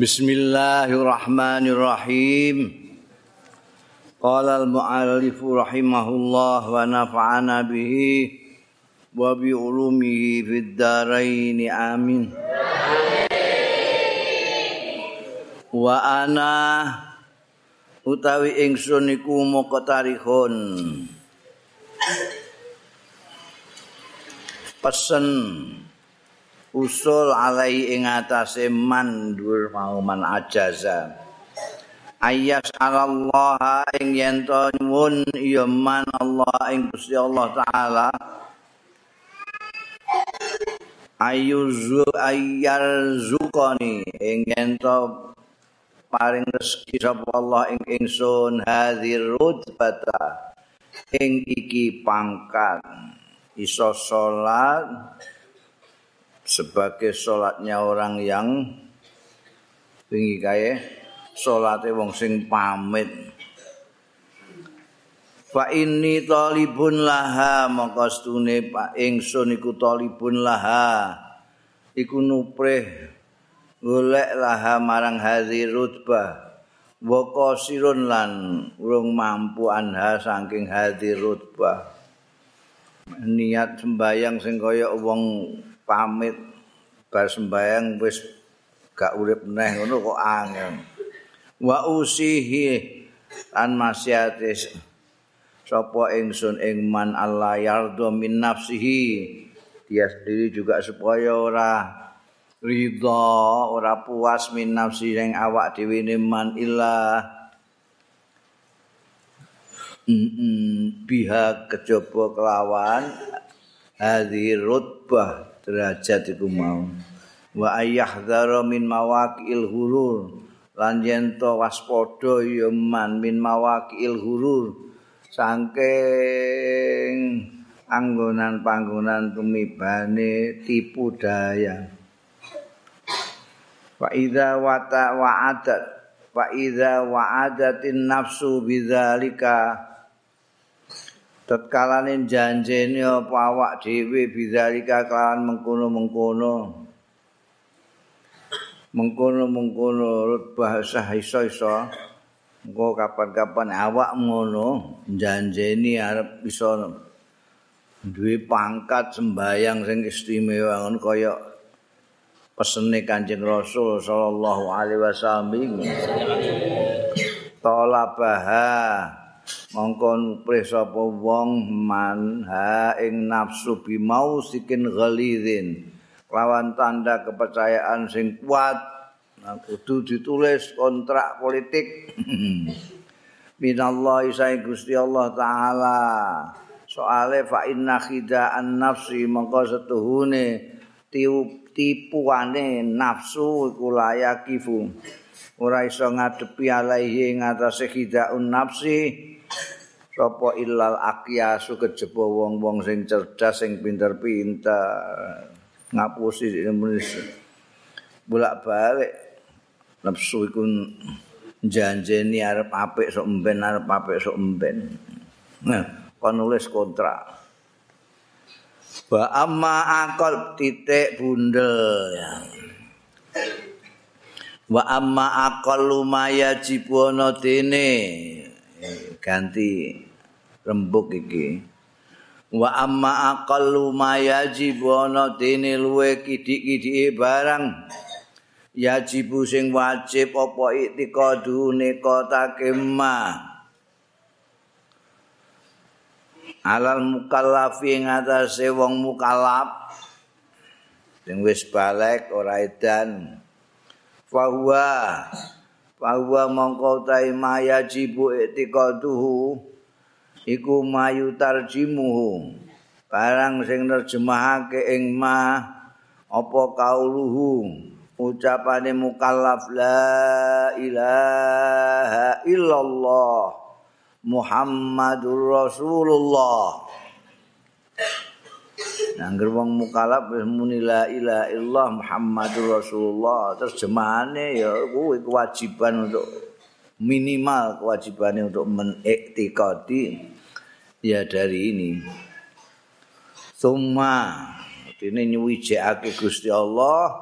Bismillahirrahmanirrahim. Qala al-mu'allif rahimahullah wa nafa'ana bihi wa bi ulumihi fid dharain amin. Wa ana utawi ingsun iku moko tarihun. Pesen usul alai ing atase man dhuwur mau man ajaza. Ayas Allah ing yen to nyuwun ya man Allah ing Gusti Allah taala. Ayuzu ayyar zukani ing yen to paring rezeki sapa Allah ing ingsun hadir rutbata ing iki pangkat. Iso salat sebagai sholatnya orang yang tinggi kaya sholatnya wong sing pamit. Fa ini talibun laha maka stune Pak ingsun iku talibun laha. Iku nuprih golek laha marang hadhi rutbah. Wa lan urung mampu anha saking hadhi rutbah. Niat sembayang sing kaya wong pamit. Bar sembayang wis gak urip neh ngono kok angel. Wa usihi lan masyatis sapa ingsun ing man Allah yardo min nafsihi. Dia sendiri juga supaya ora ridha ora puas min nafsi ing awak dhewe man ilah. Biha kejaba kelawan hadhi rutbah derajat iku mau. Wa ayyahdhara min mawaqil hurur lan yen to waspada ya man min mawaqil hurur saking anggonan-panggonan tumibane tipu daya. Wa idza wata wa'adat wa idza wa'adatin nafsu bidzalika tetkalane janjene apa awak dhewe bidzalika kelawan mengkono-mengkono. Mengkono-mengkono bahasa iso-iso. Engko kapan-kapan awak ngono janjeni arep bisa duwe pangkat sembayang sing istimewa ngono kaya pesene Kanjeng Rasul sallallahu alaihi wasallam. Tolabaha mongko nuprih sapa wong man ha ing nafsu bi mausikin ghalidin lawan tanda kepercayaan sing kuat. Kudu ditulis kontrak politik. Minallahi sai Gusti Allah taala. Soale fa inna khida'an nafsi mongko setuhune tipuane nafsu iku layakifu ora iso ngadepi alaihi ing atase khida'un nafsi sapa illal aqyasu kejaba wong-wong sing cerdas sing pinter-pinter. Ngapusi Indonesia bolak-balik nafsu iku janjeni arep apik sok emben arep apik sok emben. Nah kon nulis kontrak. Wa amma akal titik bundel ya. Wa amma akal lumaya jibono dene ganti rembuk iki. Wa amma aqallu ma yajibu ana dene luwe kidik-kidike barang. Yajibu sing wajib apa iktikadu nekota kema alal mukallafi ing atase wong mukallaf. Sing wis balik ora edan. Fahuwa fahuwa mongko ta yajibu iktikadu iku mayu tarjimuhu. Barang sing nerjemahake ing ma apa kauluhu? Ucapane mukallaf la ilaha illallah Muhammadur Rasulullah Nangger wong mukallaf wis muni la ilaha illallah Muhammadur Rasulullah terjemahane ya kuwi kewajiban untuk minimal kewajibannya untuk menektikadi ya dari ini. Summa ini nyuwijake Gusti Allah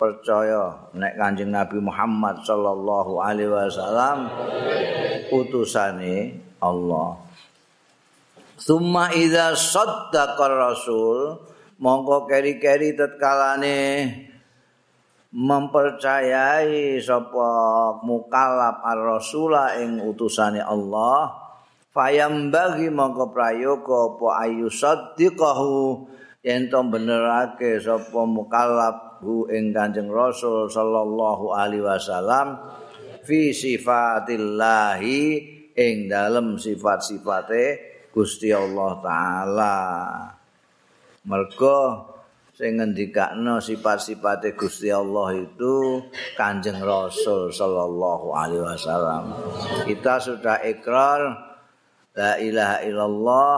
percaya nek Kanjeng Nabi Muhammad sallallahu alaihi wasallam utusane Allah. Summa idza saddaqa rasul mongko keri-keri tetkalane mempercayai sapa mukallaf ar-rasula ing utusane Allah. Fayam bagi mongko prayoga apa ayu saddiqahu yen to benerake sapa mukallaf hu ing Kanjeng Rasul sallallahu alaihi wasallam fi sifatillahi ing dalem sifat-sifate Gusti Allah taala. Mergo sing ngendikakno sifat-sifate Gusti Allah itu Kanjeng Rasul sallallahu alaihi wasallam. Kita sudah ikrar la ilaha illallah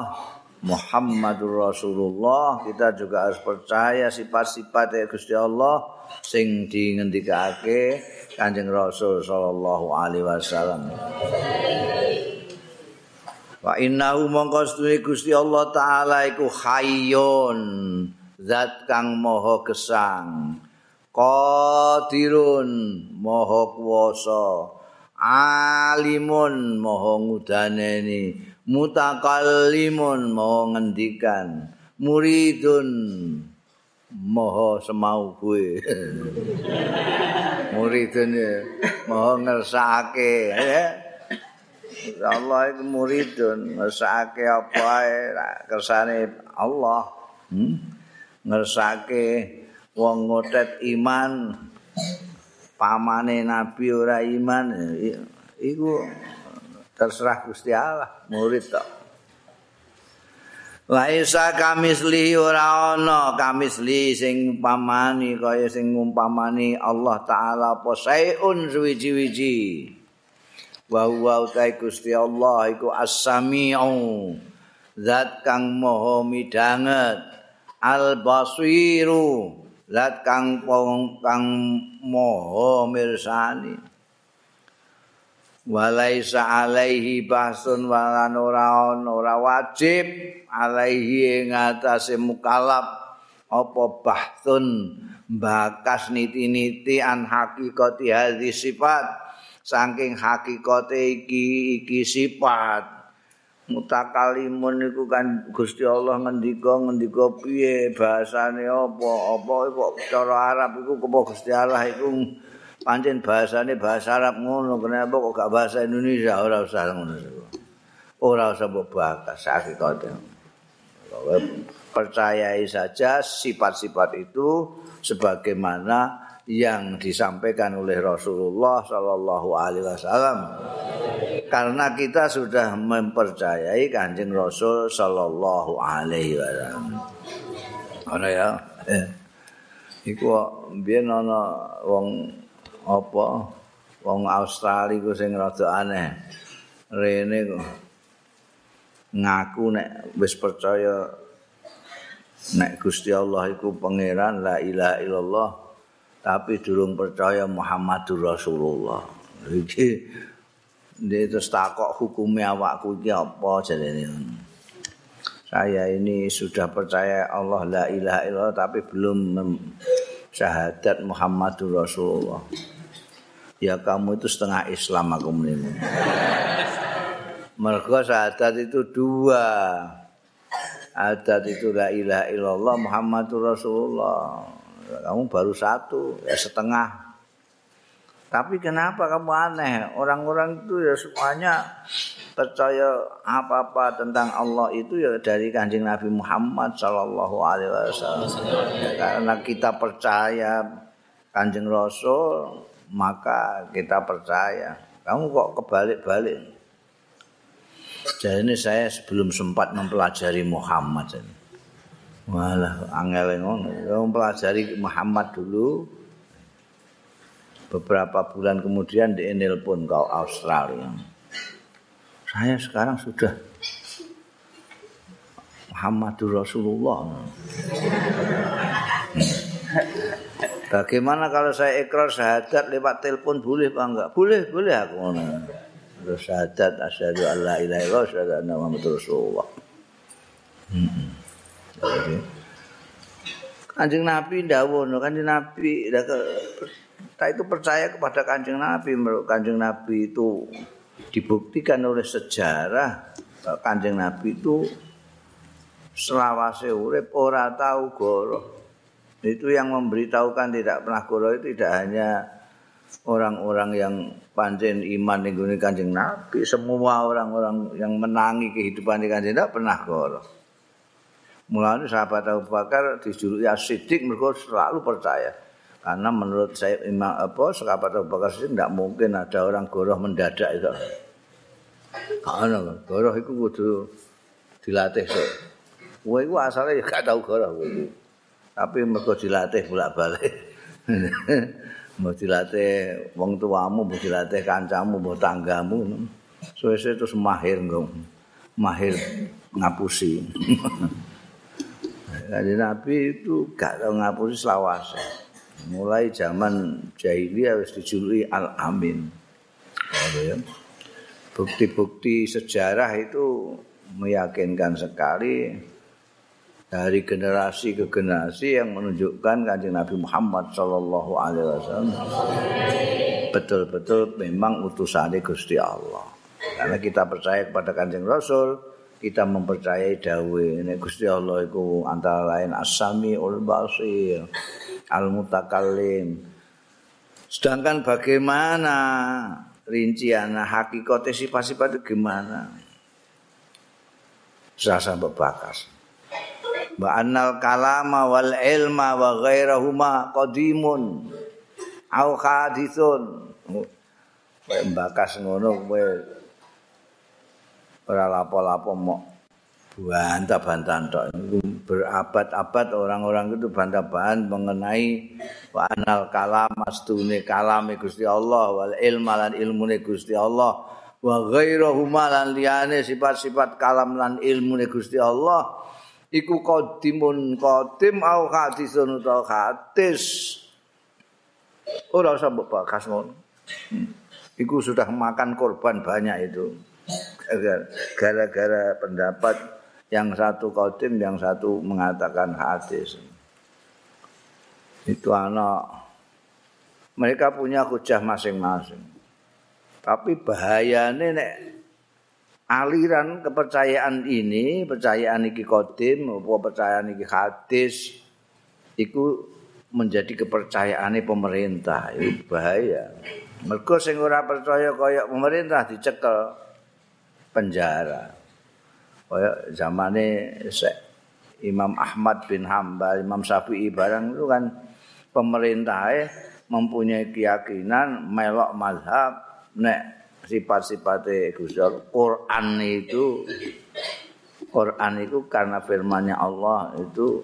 Muhammadur Rasulullah. Kita juga harus percaya sifat-sifat Gusti Allah sing dingendikake Kanjeng Rasul sallallahu alaihi wasallam. Wa innahu mongko Gusti Allah taala iku hayyun zat kang maha gesang qadirun maha kuwasa alimun maha ngudaneni mutakallimun maha ngendikan muridun maha semau kuwe. Muridun maha ngersakake ya Allah itu muridun ngersake apa ae kersane Allah hmm? ngersake wong ngotet iman pamane nabi ora iman iku terserah Gusti Allah murid tok Laisa kamisli ora ana kamisli sing umpamani kaya sing umpamani Allah taala apa sayun suwi-wiji. Wa huwa utai Gusti Allah iku as-sami'u zat kang maha midanget. Al-basiru zat kang kang maha mirsani. Walaisa alaihi basun walan ora ora wajib alaihi ing atase mukallaf apa bahtun bakas niti-niti an hakikati hadis sifat saking hakikate iki iki sifat. Mutakalimun iku kan Gusti Allah ngendika ngendika piye bahasane apa apa kok cara Arab iku kok Gusti Allah iku? Pancen bahasane bahasa Arab ngono kenapa kok gak bahasa Indonesia? Ora usah ngono ora usah mbok bakas hakikate. Percayai saja sifat-sifat itu sebagaimana yang disampaikan oleh Rasulullah Shallallahu Alaihi Wasallam karena kita sudah mempercayai kanjeng Rasul Shallallahu Alaihi Wasallam. Ana ya, eh. iku biyen ana wong apa wong Australia ku sing rada aneh. Rene kok ngaku nek wis percaya nek Gusti Allah iku pangeran la ilaha illallah tapi durung percaya Muhammadur Rasulullah. Iki dia terus takok hukumnya awakku iki apa jadi Saya ini sudah percaya Allah la ilaha illallah tapi belum syahadat Muhammadur Rasulullah. Ya kamu itu setengah Islam aku menilai. Mereka syahadat itu dua. Adat itu la ilaha illallah Muhammadur Rasulullah. Kamu baru satu ya setengah. Tapi kenapa kamu aneh? Orang-orang itu ya semuanya percaya apa-apa tentang Allah itu ya dari kanjeng Nabi Muhammad Shallallahu Alaihi Wasallam. Karena kita percaya kanjeng Rasul maka kita percaya. Kamu kok kebalik-balik? Jadi ini saya sebelum sempat mempelajari Muhammad ini. Walah angel ngono. Pelajari Muhammad dulu. Beberapa bulan kemudian di pun kau Australia. Saya sekarang sudah Muhammadur Rasulullah. Bagaimana kalau saya ikrar syahadat lewat telepon boleh apa enggak? Boleh, boleh aku ngono. Terus syahadat asyhadu alla ilaha illallah asyhadu anna muhammadur rasulullah. Hmm. Kanjeng Nabi dawuh Kanjeng Nabi kita itu percaya kepada Kanjeng Nabi Kanjeng Nabi itu dibuktikan oleh sejarah Kanjeng Nabi itu selawase urip ora tahu goro. Itu yang memberitahukan tidak pernah goro itu tidak hanya orang-orang yang panjen iman ning Kanjeng Nabi, semua orang-orang yang menangi kehidupan di Kanjeng tidak pernah goro. Mulanya sahabat Abu Bakar dijuluki As-Siddiq mereka selalu percaya. Karena menurut saya Imam apa sahabat Abu Bakar Siddiq tidak mungkin ada orang goroh mendadak itu. Karena goroh itu kudu dilatih so. Kowe iku asale ya gak tau goroh kowe. Tapi mergo dilatih bolak-balik. mau dilatih wong tuamu, mau dilatih kancamu, mau tanggamu. Suwe-suwe terus mahir ngom. Mahir ngapusi. Kanjeng Nabi itu gak tau ngapusi selawase. Mulai zaman jahiliyah wis dijuluki Al-Amin. Bukti-bukti sejarah itu meyakinkan sekali dari generasi ke generasi yang menunjukkan kanjeng Nabi Muhammad Shallallahu Alaihi Wasallam betul-betul memang utusan Gusti Allah. Karena kita percaya kepada kanjeng Rasul, kita mempercayai dawe ini Gusti Allah itu antara lain asami ul basir al mutakallim sedangkan bagaimana rincian hakikatnya sifat-sifat itu gimana? Sasa bebakas wa annal kalama wal ilma wa ghairahuma qadimun au hadithun. Bakas ngono kowe ora lapo-lapo mok. Bantah-bantahan tok. Berabad-abad orang-orang itu bantah-bantahan mengenai wa anal kalam astune kalame Gusti Allah wal ilma lan ilmune Gusti Allah wa ghairuhu lan liyane sifat-sifat kalam lan ilmune Gusti Allah. Iku qadimun qadim au hadisun utawa hadis ora usah mbok bakas ngono. Hmm. iku sudah makan korban banyak itu gara-gara pendapat yang satu kodim, yang satu mengatakan hadis. Itu anak mereka punya hujah masing-masing. Tapi bahayanya nek aliran kepercayaan ini, percayaan iki kodim, maupun percayaan iki hadis, itu menjadi kepercayaan pemerintah. Itu bahaya. Mereka sing ora percaya kaya pemerintah dicekel. Penjara. Kaya zamane Imam Ahmad bin Hambal, Imam Syafi'i barang itu kan pemerintahnya mempunyai keyakinan melok mazhab nek sifat-sifatnya Gusti Quran itu Quran itu karena firmannya Allah itu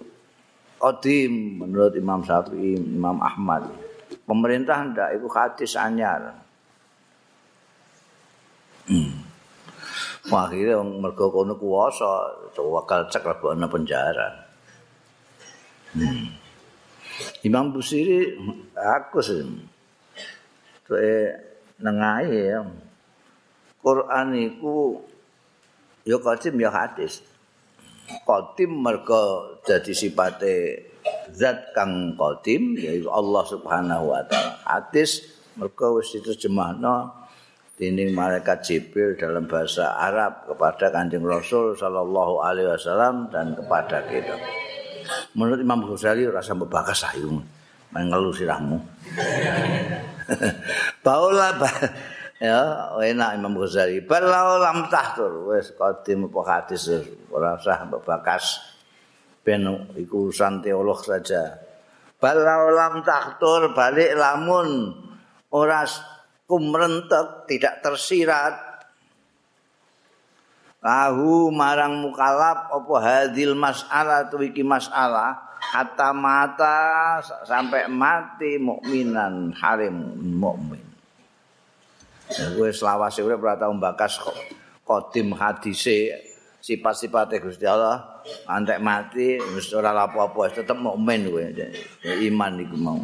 qadim menurut Imam Syafi'i, Imam Ahmad. Pemerintah ndak itu hadis anyar. Akhirnya mergo kono kuwasa wakal cek lebokno penjara. Hmm. Imam Busiri aku sih. Tuh nengai ya. Quran itu ya qadim ya hadis. Qadim mergo jadi sifatnya zat kang qadim yaitu Allah Subhanahu wa taala. Hadis mergo wis diterjemahno dening malaikat Jibril dalam bahasa Arab kepada Kanjeng Rasul sallallahu alaihi wasallam dan kepada kita. Menurut Imam Ghazali rasa bebakas ayu mengeluh sirahmu. Baula ba ya enak Imam Ghazali. Balau lam tahtur wis qadim apa hadis ora usah bebakas ben iku urusan teolog saja. Balau lam tahtur balik lamun ora kumrentek tidak tersirat lahu marang mukalab apa hadil mas'alah tu iki mas'alah hatta mata sampai mati mukminan harim mukmin. Ya gue selawase urip ora tau bakas kok kodim hadise sifat-sifat Gusti Allah antek mati wis ora apa-apa tetep mukmin kowe iman iku mau.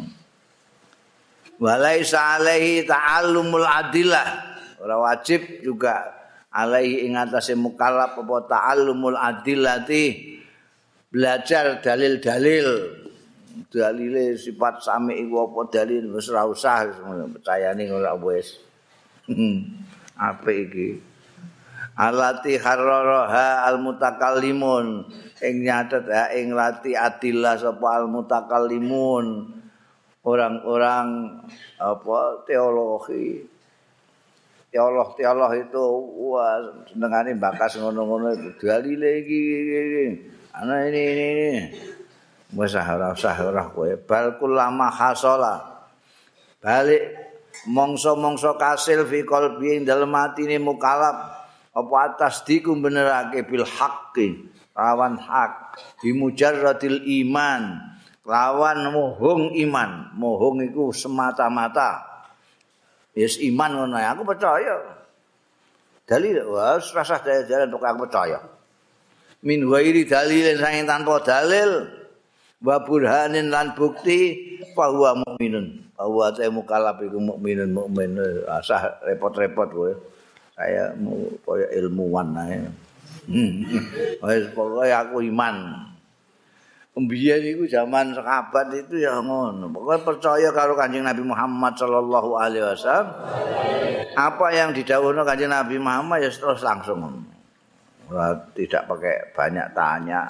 Walaisa alaihi ta'allumul adillah ora wajib juga alaihi ing atase mukallaf apa ta'allumul adillati belajar dalil-dalil. Dalile sifat sami iku apa dalil wis ora usah percayane ora wis. Apik iki. Alati hararaha almutakallimun. Ing nyatet ha ing lati adillah sapa almutakallimun orang-orang apa teologi. Teolog teolog itu wah senengane bakas ngono-ngono itu dalile iki ana ini ini ini. Wis ora usah ora kowe. Bal kulama hasala balik mongso-mongso kasil fi qalbi ing dalem atine mukalaf apa atas diku benerake bil haqqi lawan hak. Bi mujarradil iman lawan mohong iman mohong iku semata-mata Yes iman ngono aku percaya. Dalil wis rasah jalan untuk aku percaya. Min wairi dalil sing tanpa dalil wa burhanin lan bukti bahwa mukminun. Bahwa saya mukallaf iku mukminun mukmin asah repot-repot kowe. Saya mau koyo ilmuwan ae. Hmm. Wis pokoke aku iman. Pembiayaan itu zaman sahabat itu ya ngono. Pokoknya percaya kalau kanjeng Nabi Muhammad Shallallahu Alaihi Wasallam. Apa yang didahului kanjeng Nabi Muhammad ya terus langsung. Tidak pakai banyak tanya.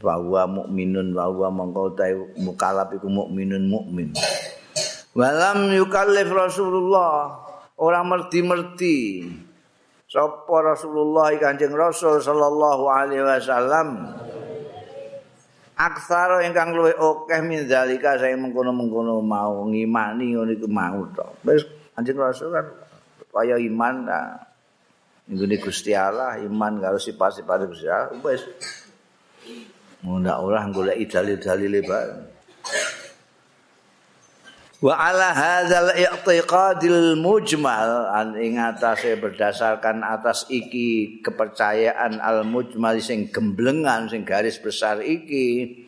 Bahwa mukminun bahwa mengkau tahu mukalaf itu mukminun mukmin. Walam yukallif Rasulullah orang merti-merti. Sapa Rasulullah kanjeng Rasul Shallallahu Alaihi Wasallam. Aksara ingkang luwih akeh min zalika saya mengkono-mengkono mau ngimani ngono iku mau to. Wis anjing rasul kan kaya iman ta. Nggone Gusti Allah iman karo sifat-sifat Gusti Allah wis ndak ora golek dalil-dalile bae. Wa ala hadzal i'tiqadil mujmal an ing atase berdasarkan atas iki kepercayaan al mujmal sing gemblengan sing garis besar iki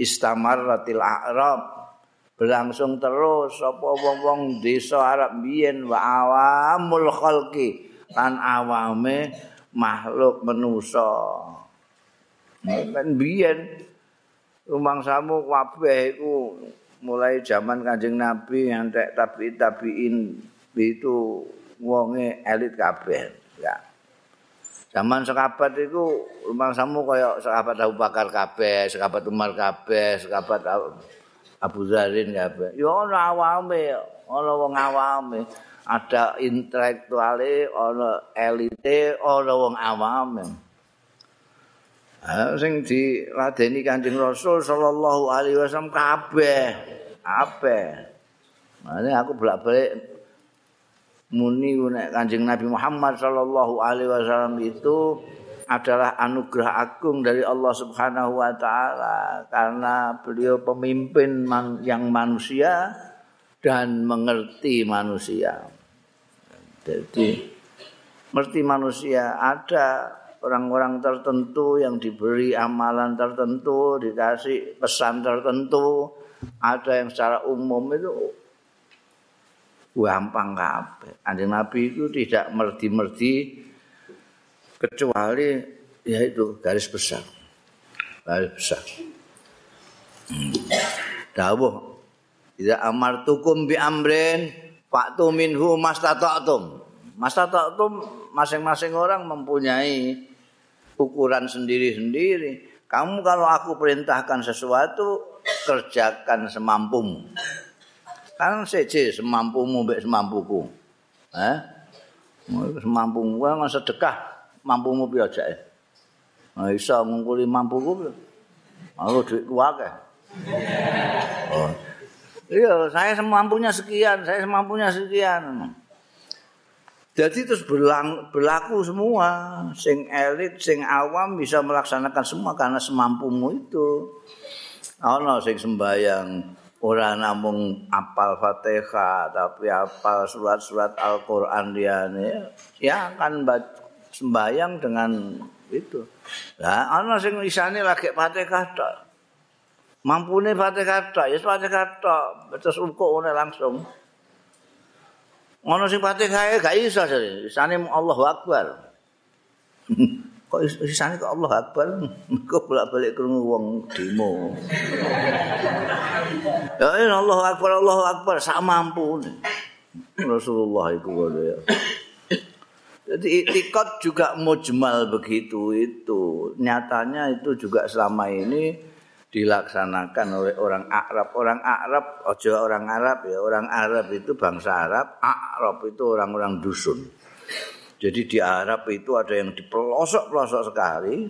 istamarratil a'rab berlangsung terus sapa wong-wong desa Arab biyen wa awamul khalqi lan awame makhluk manusa. Men biyen rumangsamu kabeh iku mulai zaman Kanjeng Nabi ngantek tabi tabiin itu wonge elit kabeh ya. Zaman sekabat itu rumah samu kaya sekabat Abu Bakar kabeh sekabat Umar kabeh sekabat Abu Zarin kabeh. Ya ana awame ana wong awame. Ada intelektuale ana elite ana wong awame sing diladeni Kanjeng Rasul sallallahu alaihi wasallam kabeh. Kabeh. Mane aku bolak-balik muni nek Kanjeng Nabi Muhammad sallallahu alaihi wasallam itu adalah anugerah agung dari Allah Subhanahu wa taala karena beliau pemimpin yang manusia dan mengerti manusia. Jadi mengerti manusia ada orang-orang tertentu yang diberi amalan tertentu, dikasih pesan tertentu, ada yang secara umum itu gampang kabeh. Anjing Nabi itu tidak merdi-merdi kecuali yaitu garis besar. Garis besar. Hmm. Dawuh Ida amartukum bi amrin fa'tu minhu mastata'tum. Mastata'tum masing-masing orang mempunyai ukuran sendiri-sendiri. Kamu kalau aku perintahkan sesuatu, kerjakan semampumu. Kan seje semampumu mbek semampuku. Eh? Semampumu kan sedekah mampumu piye aja. Nah, iso ngungkuli mampuku. Aku duit akeh. Oh. Iya, saya semampunya sekian, saya semampunya sekian. Jadi terus berlaku semua, sing elit, sing awam bisa melaksanakan semua karena semampumu itu. Ono sing sembayang ora namung apal Fatihah tapi apal surat-surat Al-Qur'an liyane ya kan sembayang dengan itu. Lah ono sing isane lagi Fatihah tok. Mampune Fatihah tok, ya Fatihah tok, terus rukuk langsung. Ngono sing Fatihah gak iso sare. Sane Allahu Akbar. kok isane kok Allah Akbar? Kok bolak-balik krungu wong demo? Ya Allah Akbar Allah Akbar. Sak mampu Rasulullah itu ya. Jadi itikad juga mujmal begitu itu. Nyatanya itu juga selama ini dilaksanakan oleh orang Arab orang Arab ojo orang Arab ya orang Arab itu bangsa Arab Arab itu orang-orang dusun Jadi di Arab itu ada yang di pelosok-pelosok sekali.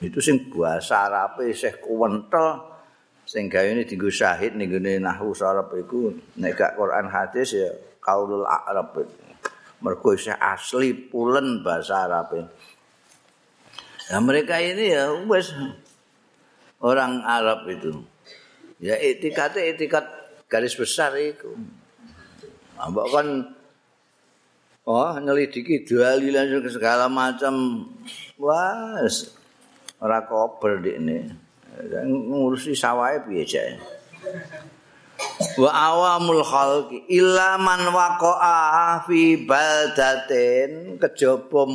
Itu sing bahasa Arab isih kuwentel sing gawe ini dienggo syahid ning gone nahwu Arab iku nek gak Quran hadis ya kaulul Arab. Mergo isih asli pulen bahasa Arab. Nah mereka ini ya wes orang Arab itu. Ya etikatnya etikat garis besar itu. Nah, kan Oh, nyelidiki dalilan segala macam. Wah, ora kober ini. Ngurusi sawahe piye jae. Wa awamul khalqi illa man waqa'a fi baldatin kejaba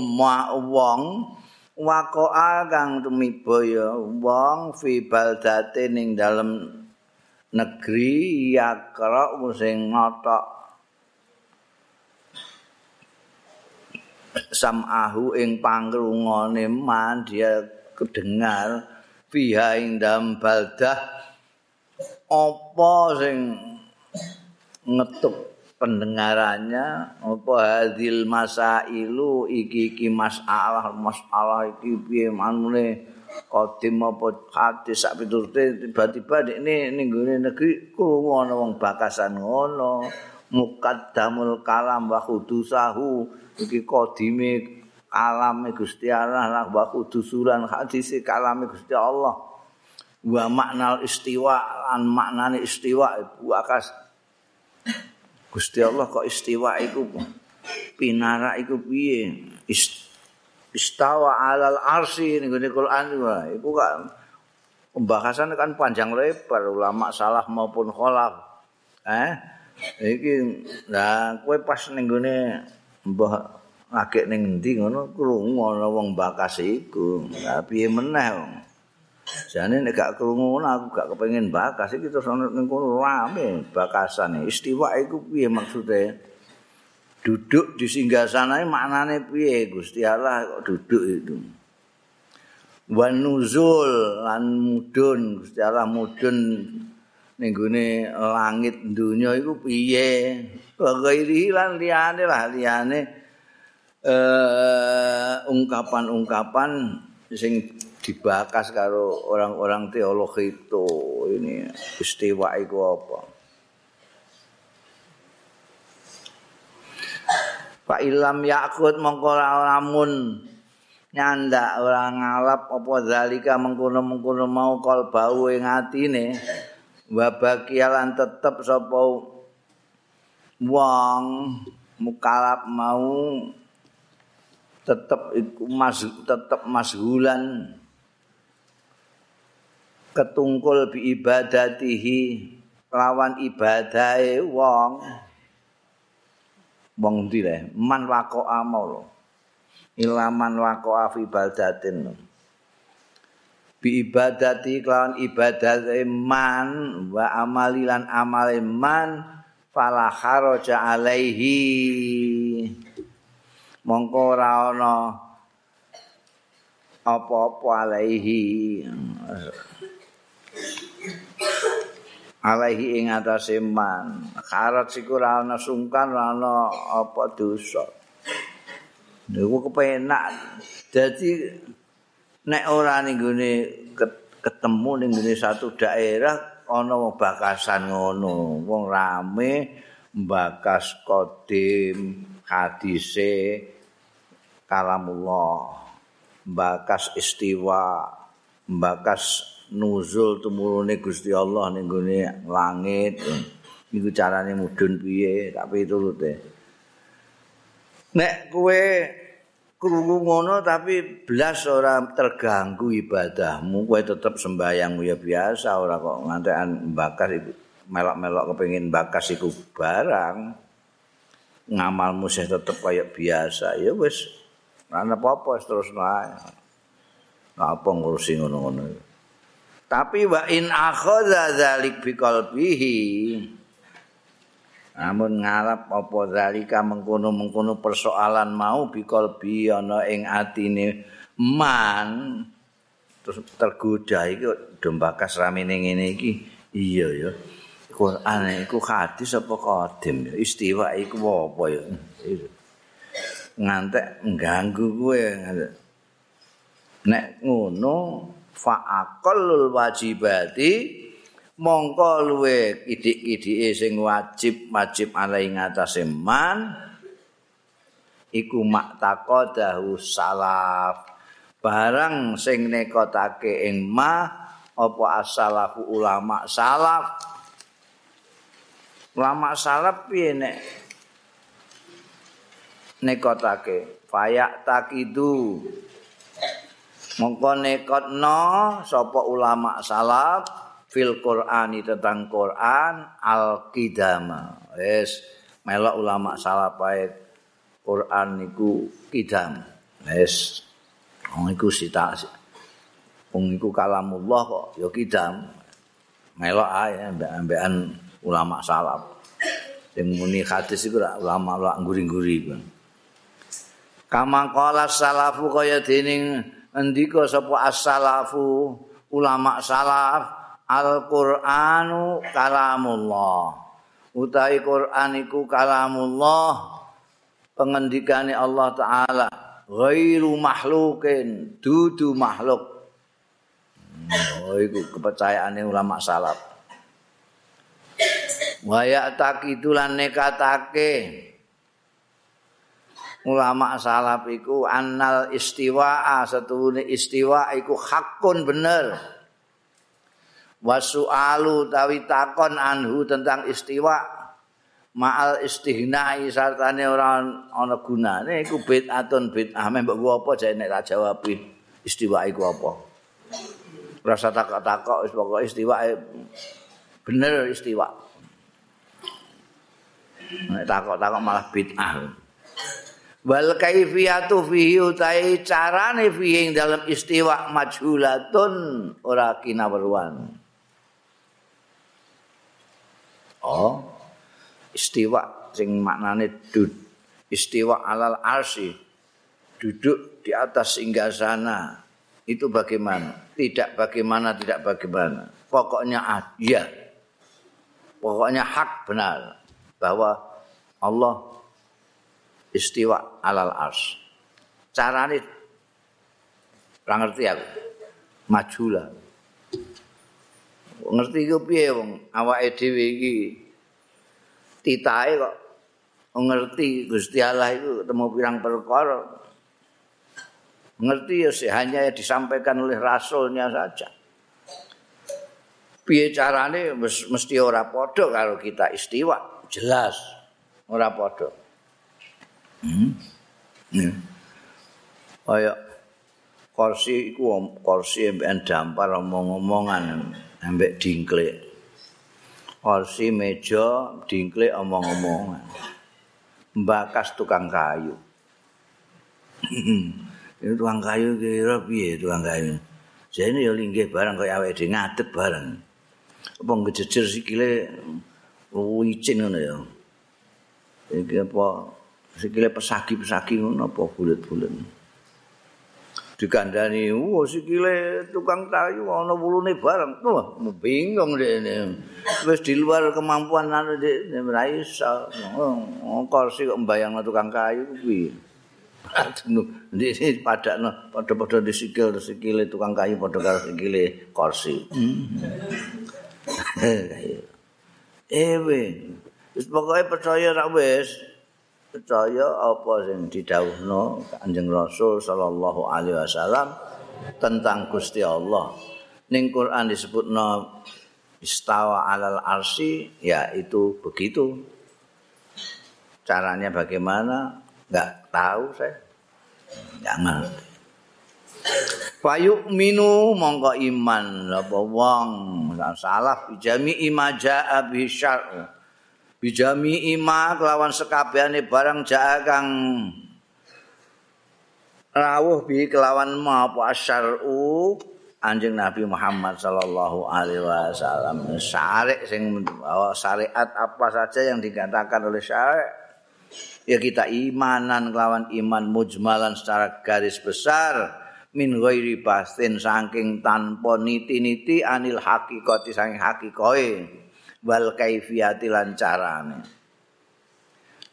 wong waqa'a kang tumiba ya wong fi baldatin ning dalem negeri yakra sing ngotok samahu ing pangrungane man dia kedengar fiha ing dalam baldah apa sing ngetuk pendengarannya apa hadil masailu iki iki masalah masalah iki piye manune kodim apa hadis sak piturute tiba-tiba ini ning negeri krungu wong bakasan ngono mukaddamul kalam wa khudusahu iki kodime alame Gusti Allah lah wa kudusuran hadis kalame Gusti Allah. Wa maknal istiwa lan maknane istiwa buakas Gusti Allah kok istiwa iku pinara iku piye istawa alal arsi ning Quran iku kan pembahasan kan panjang lebar ulama salah maupun kholaf eh iki nah kowe pas ning mbah akeh ning endi ngono krungu ana wong bakas iku. Lah piye meneh wong. Jane nek gak krungu aku gak kepengin bakas iki terus ana ning kono rame bakasan istiwa iku piye maksude? Duduk di singgah sana maknane piye Gusti Allah kok duduk itu. Wan nuzul lan mudun Gusti Allah mudun ning langit dunya iku piye gairi lan liyane lah liyane eh ungkapan-ungkapan sing dibakas karo orang-orang teolog itu. Ini istiwa iku apa? Pak ilam yakut mongko lamun nyanda ora ngalap apa zalika mengkono-mengkono mau kol bau ing atine. Wa bakialan tetep sapa wong mukalap mau tetep iku mas tetep mashulan ketungkul bi ibadatihi lawan ibadahe wong. Wong ndi man waqo amal ilaman waqo fi baldatin bi ibadati kelawan ibadat man wa amalilan amal man fala kharaja alaihi. Mongko ora ana apa-apa alaihi alaihi ing atase man. Kharat ora ana sungkan ana apa dosa. Niku kepenak. Dadi nek ora ning ketemu ning satu daerah ana wong bakasan ngono. Wong rame mbakas kodim hadise kalamullah. Mbakas istiwa mbakas nuzul tumurune Gusti Allah ning langit. Niku carane mudhun piye? Tapi turute nek kowe krungu ngono tapi belas ora terganggu ibadahmu kowe tetep sembayangmu ya biasa ora kok ngantekan bakas iku melok-melok kepengin bakas iku barang. Ngamalmu sih tetep kaya biasa. Ya wis ana apa-apa terus nae apa ngurusi ngono-ngono tapi wa in akhadha dzalik bi qalbihi namun ngarap apa zalika mengkono-mengkono persoalan mau bi qalbi ana ing atine man terus tergoda iki dombakas ramene ngene iki. Iya ya. Quran iku hadis apa qadim ya? Istiwa iku apa ya? Ngantek ngganggu kowe nek ngono fa'aqallul wajibati mongko luwe idik-idike sing wajib wajib alai ngatasé man iku maktaqadahu salaf. Barang sing nekotake ing ma apa asalafu ulama salaf? Ulama salaf piye nek nekotake? Fayak takidu mongko nekotno sapa ulama salaf fil qur'ani tentang Quran al qidama wis melok ulama salaf ae Quran niku kidam wis wong iku sita wong iku kalamullah kok ya kidam melok ae ambek-ambekan ulama salaf. Sing muni hadis iku ulama-ulama nguri-nguri Kama qala salafu kaya dening endika sapa as-salafu ulama salaf Al-Qur'anu kalamullah. Utawi Qur'an iku kalamullah pengendikane Allah taala ghairu makhlukin dudu makhluk. Oh iku kepercayaane ulama salaf. Wa ya taqidulan nekatake ulama salaf iku annal istiwa setuhune istiwa iku hakun bener. Wasu'alu tawi takon anhu tentang istiwa ma'al istihnai sartane ora ana gunane iku bid'atun bid'ah. Mbok gua apa jane nek tak jawab istiwa iku apa. Rasa takok-takok wis pokoke istiwa bener istiwa. Nek takok-takok malah bid'ah wal kaifiyatu fihi utai carane fihi dalam istiwa majhulatun ora kinaweruan. Oh istiwa sing maknane dud istiwa alal arsi duduk di atas singgasana. Itu bagaimana? Tidak bagaimana tidak bagaimana. Pokoknya ya pokoknya hak benar. Bahwa Allah istiwa alal ars. Carane ora ngerti aku. Majula. Ngerti iku piye wong awake dhewe iki titahe kok ngerti Gusti Allah itu ketemu pirang perkara. Ngerti ya hanya disampaikan oleh rasulnya saja. Piye carane mesti ora padha karo kita istiwa, jelas ora padha. Hmm. Kaya kursi iku kursi mbek dampar omong-omongan ambek dingklik. Kursi meja dingklik omong-omongan. Mbakas tukang kayu. Ini tukang kayu kira piye tukang kayu. Jadi ya linggih barang kaya awake dhewe ngadeg barang. Apa ngejejer sikile wicin ngono ya. Iki apa sikile pesagi-pesagi ngono apa bulet-bulet. Dikandani, "Wah, sikile tukang kayu ana wulune bareng." Wah, bingung dene. Wis di luar kemampuan anu dek ora iso. Oh, kursi kok mbayangno tukang kayu kuwi. Ndi padakno padha-padha di sikil sikile tukang kayu padha karo sikile kursi. Eh, wis pokoke percaya ra wis. Percaya apa sing didhawuhno Kanjeng Rasul sallallahu alaihi wasallam tentang Gusti Allah. Ning Quran disebutno istawa alal arsi ya itu begitu. Caranya bagaimana? Enggak tahu saya. Jangan. Fayuk minu mongko iman apa wong salah bijami imaja abi syar'u bijami ima kelawan sekabehane barang jaa kang rawuh bi kelawan ma apa asyar'u anjing Nabi Muhammad sallallahu alaihi wasallam. Syariat sing syariat apa saja yang dikatakan oleh syariat ya kita imanan kelawan iman mujmalan secara garis besar. Min ghairi basin saking tanpa niti-niti anil hakikati saking hakikoe wal kaifiyati lan carane.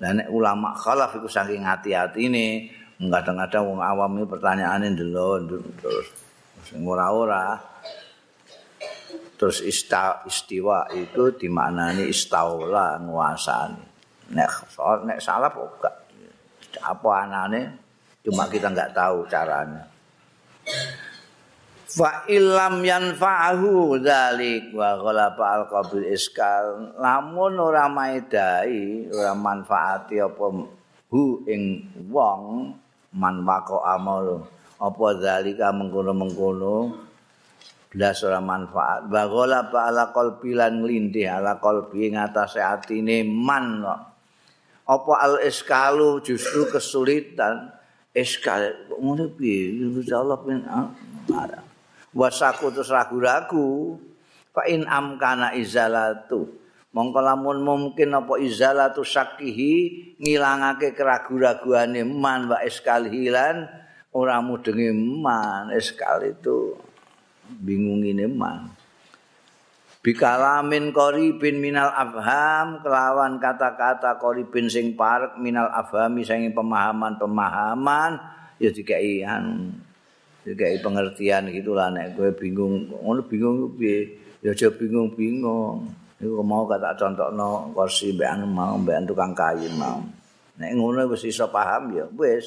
Nek ulama khalaf iku saking hati-hatine kadang-kadang wong awam iki pertanyaane ndelok terus sing ora-ora. Terus ista, istiwa itu dimaknani istaula nguasani. Nek soal nek salah kok apa anane? Cuma kita nggak tahu caranya fa illam yanfa'ahu dzalik. Wa ghalaba al qabil iskal. Lamun ora maedai ora manfaati apa hu ing wong man wako amal apa zalika mengkono-mengkono blas ora manfaat. Bagola ba ala qalbi lan nglindih ala qalbi ing atase atine man apa al iskalu justru kesulitan? Iskal ngono piye? Allah pin ah, wasaku terus ragu-ragu. Fa in amkana izalatu. Mongko lamun mungkin apa izalatu sakihi ngilangake keragu-raguane man wa eskal hilan ora mudenge man eskal itu bingungine man. Bikalamin qaribin minal afham kelawan kata-kata qaribin sing parek minal afhami sing pemahaman-pemahaman ya dikai anu dikai pengertian gitulah nek kowe bingung ngono bingung piye ya aja bingung-bingung Iku mau kata contohno kursi mbek anu mau mbek tukang kayu mau. Nek ngono wis iso paham ya wis.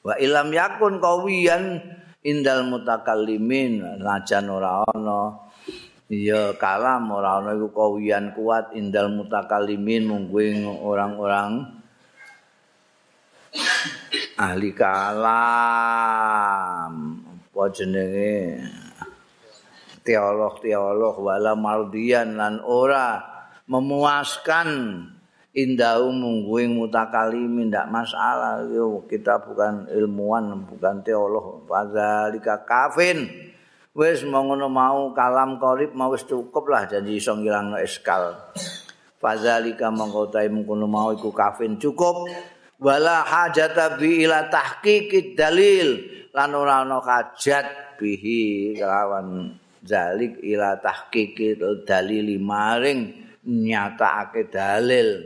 Wa ilam yakun kawiyan indal mutakallimin najan ora ana ya kalam ora ana iku kawiyan kuat indal mutakallimin mungguing orang-orang ahli kalam apa jenenge teolog-teolog wala mardian lan ora memuaskan indau mungguing mutakalimin ndak masalah. Yo kita bukan ilmuwan bukan teolog. Fadzalika kafin. Wis ngono mau kalam korip mau wis cukup lah janji iso ngilangno eskal. Fadzalika mongko tae mungkono mau iku kafin cukup wala hajata bi ila tahqiqid dalil. Lan ora ana hajat bihi kelawan zalik ila tahqiqi dalil maring nyatakake dalil.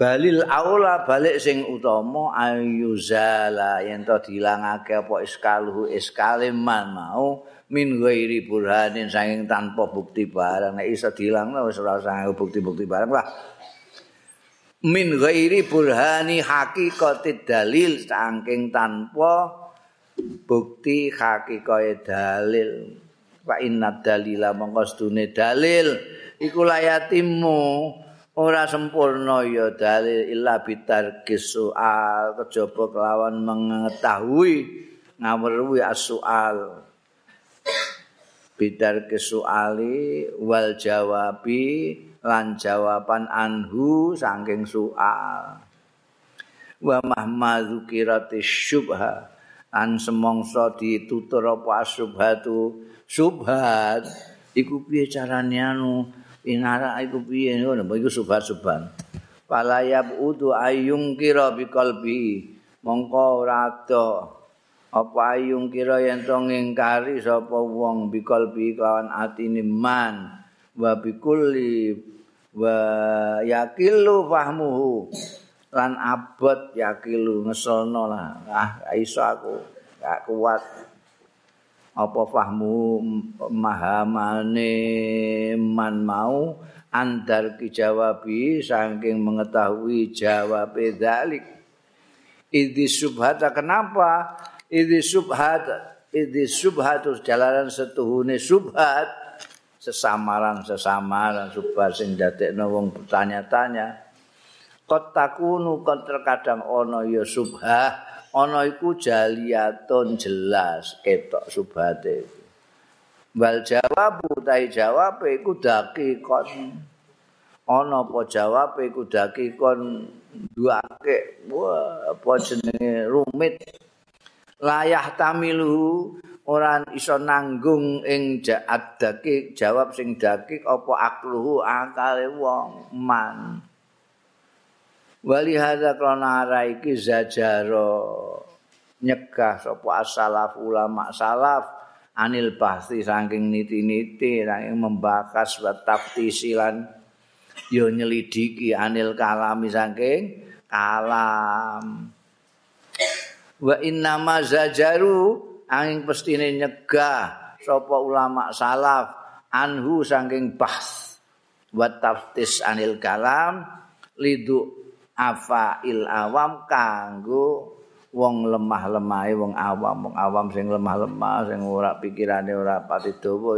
Balil aula balik sing utama ayuzala yen to dilangake apa iskaluhu iskaliman mau min ghairi burhanin saking tanpa bukti barang. Nek iso dilangno wis ora usah bukti-bukti barang lah min ghairi burhani haqiqati dalil saking tanpa bukti hakikae dalil. Wa inna dalila mongko dalil. Iku layatimu ora sempurna ya dalil illa bitar soal kejaba kelawan mengetahui ngawruhi as-soal bidar kesuali wal jawabi lan jawaban anhu saking soal wa mahmadzu kirati syubha. An semongso ditutur apa subhatu subhat iku piye carane anu? Inara iku piye? Ngono iku subhat subhan palayab udu ayung kira bi qalbi mongko ora apa ayung kira yen to ngingkari sapa wong bi qalbi kawan atine man wa bi kulli wa yakilu fahmuhu. Lan abot yakilu ngesono lah. Ah iso aku gak kuat. Apa fahmu mahamane man mau andar ki jawabi saking mengetahui jawab dalik idi subhata kenapa? Idi subhat idi subhatus jalanan setuhune subhat sesamaran sesamaran subhat sing dadekno wong bertanya-tanya. Kot takunu kon terkadang ana ya subhah ana iku jaliyatun jelas ketok subhate. Wal jawabu tai jawab iku dakikon. Ana apa jawab iku dakikon duake wah apa jenenge rumit. Layah tamilu ora iso nanggung ing jaat dakik jawab sing dakik apa akluhu akale wong man. Wali hadza krana iki zajaro nyegah sapa asalaf ulama salaf anil bahsi saking niti-niti saking membahas wa taftisi lan yo nyelidiki anil kalami saking kalam. Wa inna ma zajaru angin pestine nyegah sapa ulama salaf anhu saking bahs wa taftis anil kalam lidu afail awam kanggo wong lemah-lemahe wong awam wong awam sing lemah-lemah sing ora pikirane ora pati dawa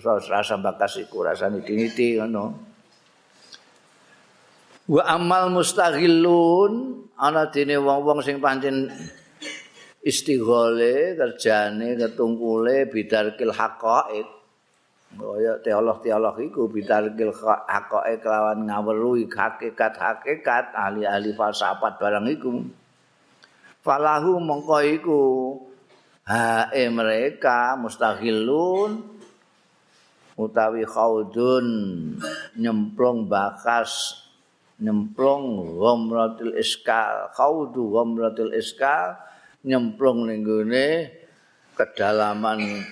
rasa bakas iku rasane diniti ngono. Wa amal mustaghillun ana dene wong-wong sing pancen istighole kerjane ketungkule bidarkil haqaiq kaya teolog-teolog iku bidarkil haqaiq kelawan ngaweruhi hakikat-hakikat ahli-ahli falsafat barang iku. Falahu mongko iku hae mereka mustahilun utawi khaudun nyemplung bakas nyemplung ghamratil iskal khaudu ghamratil iskal nyemplung ning gone kedalaman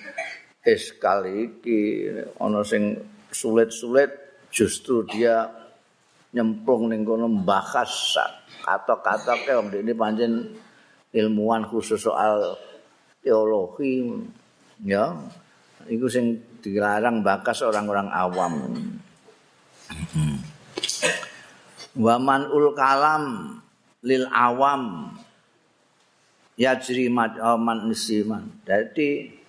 eskal iki. Ana sing sulit-sulit justru dia nyemplung ning kono mbahas kata-kata wong ini pancen ilmuwan khusus soal teologi ya. Iku sing dilarang bakas orang-orang awam. Waman ul kalam lil awam yajri man nisiman. Jadi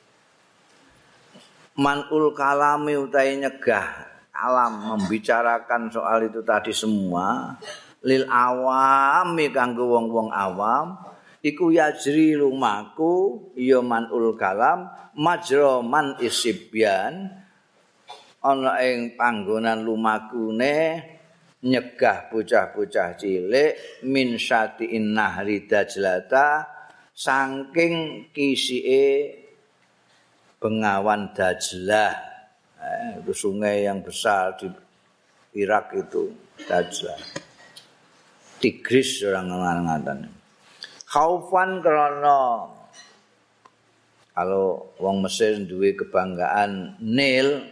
manul kalami utai nyegah alam membicarakan soal itu tadi semua lil awami kanggo wong-wong awam iku yajri lumaku ya manul kalam majra man isibyan ana ing panggonan lumakune nyegah bocah-bocah cilik min syati nahri dajlata saking kisike Bengawan Dajlah. Eh, itu sungai yang besar di Irak itu Dajlah. Tigris orang ngatan Khaufan karena kalau wong Mesir duwe kebanggaan Nil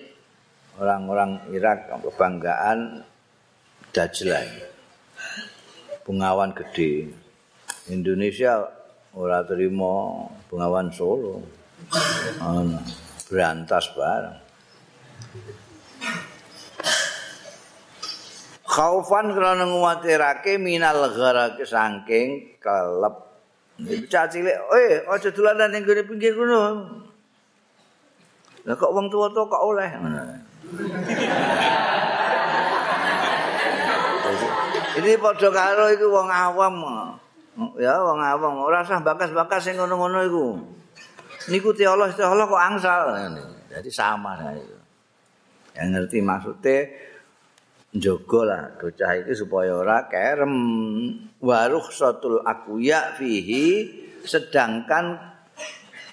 orang-orang Irak kebanggaan Dajlah Bengawan gede. Indonesia ora terima Bengawan Solo. Ana berantas bareng. Khaufan krana nguwatirake minal gharake saking kelep. Bocah cilik, "Eh, aja dolanan ning gone pinggir kono." Lah kok wong tuwa-tuwa kok oleh ngono. Ini padha karo iku wong awam. Ya wong awam ora usah bakas-bakas sing ngono-ngono iku. Niku teolog teolog kok angsal. Jadi sama nah itu. Yang ngerti maksudnya njogo lah bocah iki supaya ora kerem waruh satul akuya fihi sedangkan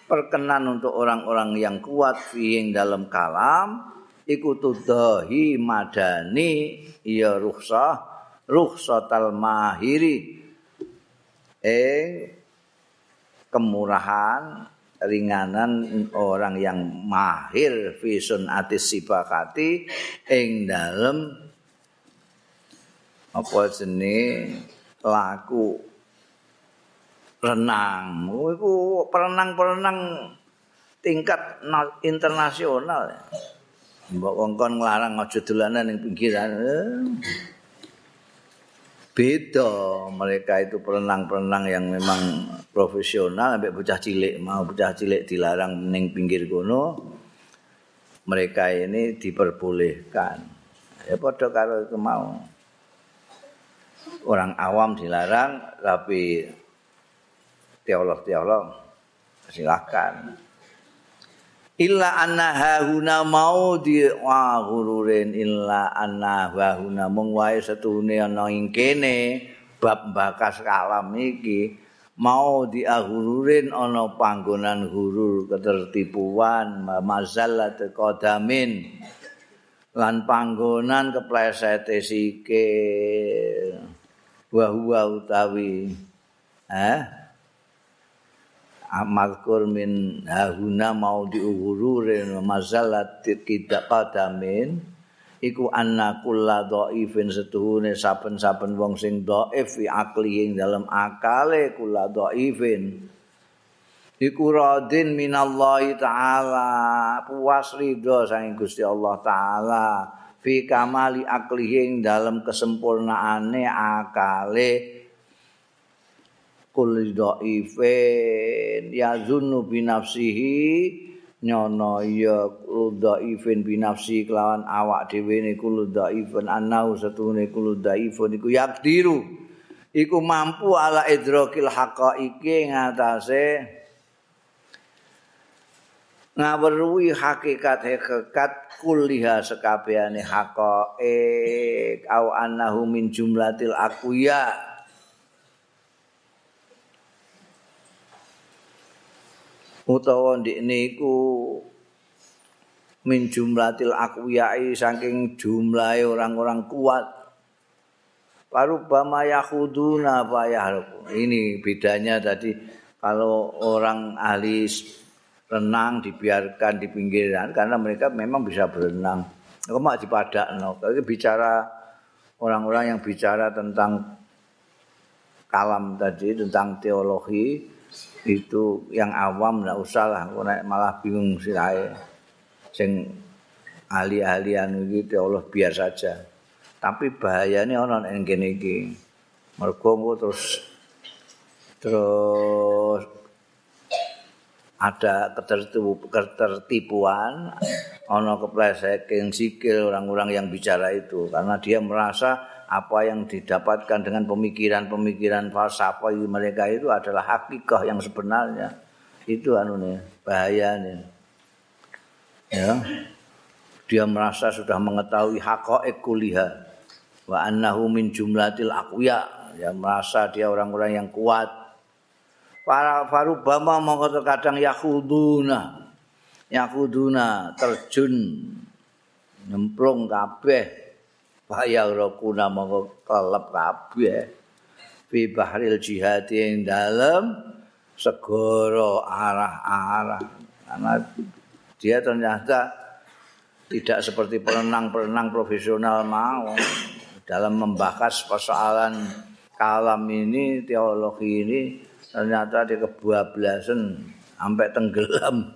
perkenan untuk orang-orang yang kuat fihi dalam kalam iku tudahi madani ya rukhsah rukhsatal mahiri eh kemurahan ringanan orang yang mahir visun atis sibakati ing dalem apa jenis laku renang. Itu perenang-perenang tingkat internasional. Mbok wong nglarang aja dolanan ning pinggiran. Eh. Beda mereka itu perenang-perenang yang memang profesional sampai bocah cilik mau bocah cilik dilarang ning pinggir kono mereka ini diperbolehkan. Ya padha karo itu mau. Orang awam dilarang tapi teolog-teolog silakan illa anna hahuna mau di wahururin illa anna hahuna. Mung wae setune ana ing kene bab bakas kalam iki mau diahururin ana panggonan hurur ketertipuan mazallat qadamin. Lan panggonan keplesete sike wa utawi eh amalkur min hahuna mau diuhururin mazallat tidak qadamin iku anna kulla dhaifin setuhune saben-saben wong sing dhaif fi ing dalem akale kulla dhaifin iku radin minallahi taala puas ridho saking Gusti Allah taala fi kamali akli ing dalem kesempurnaane akale kul dhaifin ya zunnu bi nafsihi nyono ya dhaifin binafsi kelawan awak dhewe niku dhaifun annau satune kulo dhaifun iku yakdiru iku mampu ala idrakil haqaiqi ngatasé ngaweruhi hakikat hakikat kuliha sekabehane haqaiq au annahu min jumlatil aqwiya utawa ndikne iku min jumlatil aqwiyai saking jumlahe orang-orang kuat. Parubama yakhuduna payah ini bedanya tadi kalau orang ahli renang dibiarkan di pinggiran karena mereka memang bisa berenang. Kok mak dipadakno? Kalau bicara orang-orang yang bicara tentang kalam tadi tentang teologi itu yang awam nggak usah lah. Malah bingung sirai sing ahli-ahlian gitu Allah biar saja. Tapi bahayanya orang yang gini gini mereka terus terus ada ketertipuan ono keplesetan sikil orang-orang yang bicara itu. Karena dia merasa apa yang didapatkan dengan pemikiran-pemikiran falsafah mereka itu adalah hakikah yang sebenarnya. Itu anu nih, bahaya nih. Ya. Dia merasa sudah mengetahui haqaiq kuliah wa annahu min jumlatil aqwiya. Ya merasa dia orang-orang yang kuat. Para farubama mongko kadang yakhuduna. Yakhuduna terjun nyemplung kabeh Faya rokuna mongko kelep kabeh. Fi bahril jihad ing dalem segoro arah-arah. Karena dia ternyata tidak seperti perenang-perenang profesional mau. Dalam membahas persoalan kalam ini teologi ini ternyata dia kebablasan sampai tenggelam.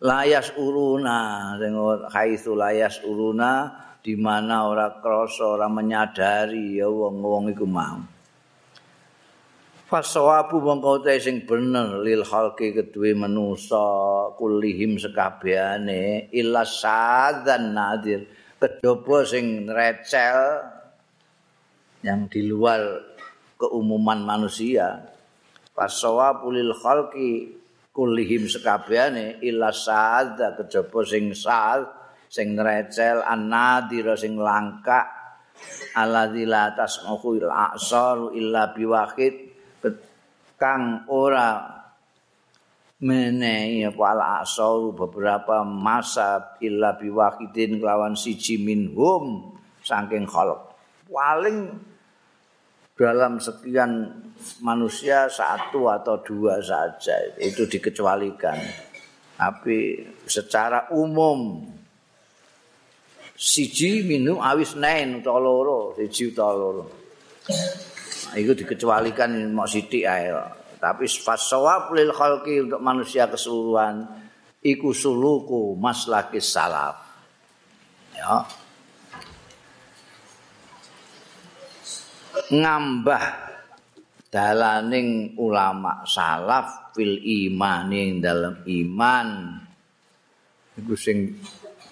Layas uruna dengan khaisu layas uruna di mana ora krasa ora menyadari ya wong-wong iku mau. Fasawabu mongko sing bener lil halki kedue manusa kulihim sekabehane illa sadzan nadir kejaba sing recel yang di luar keumuman manusia. Fasawabu lil halki kulihim sekabehane illa sadza kejaba sing sadz sing recel annadira sing langka alladzi la tasmahu il a'sar illa biwahid kang ora menehi apa al beberapa masa illa biwahidin kelawan siji minhum saking khalq. Paling dalam sekian manusia satu atau dua saja itu dikecualikan. Tapi secara umum siji minum awis nain utawa loro siji utawa loro. Nah, itu dikecualikan mau sithik ae tapi fasawab lil khalqi untuk manusia keseluruhan iku suluku maslakis salaf. Ya. Ngambah dalaning ulama salaf fil iman ing dalam iman. Iku sing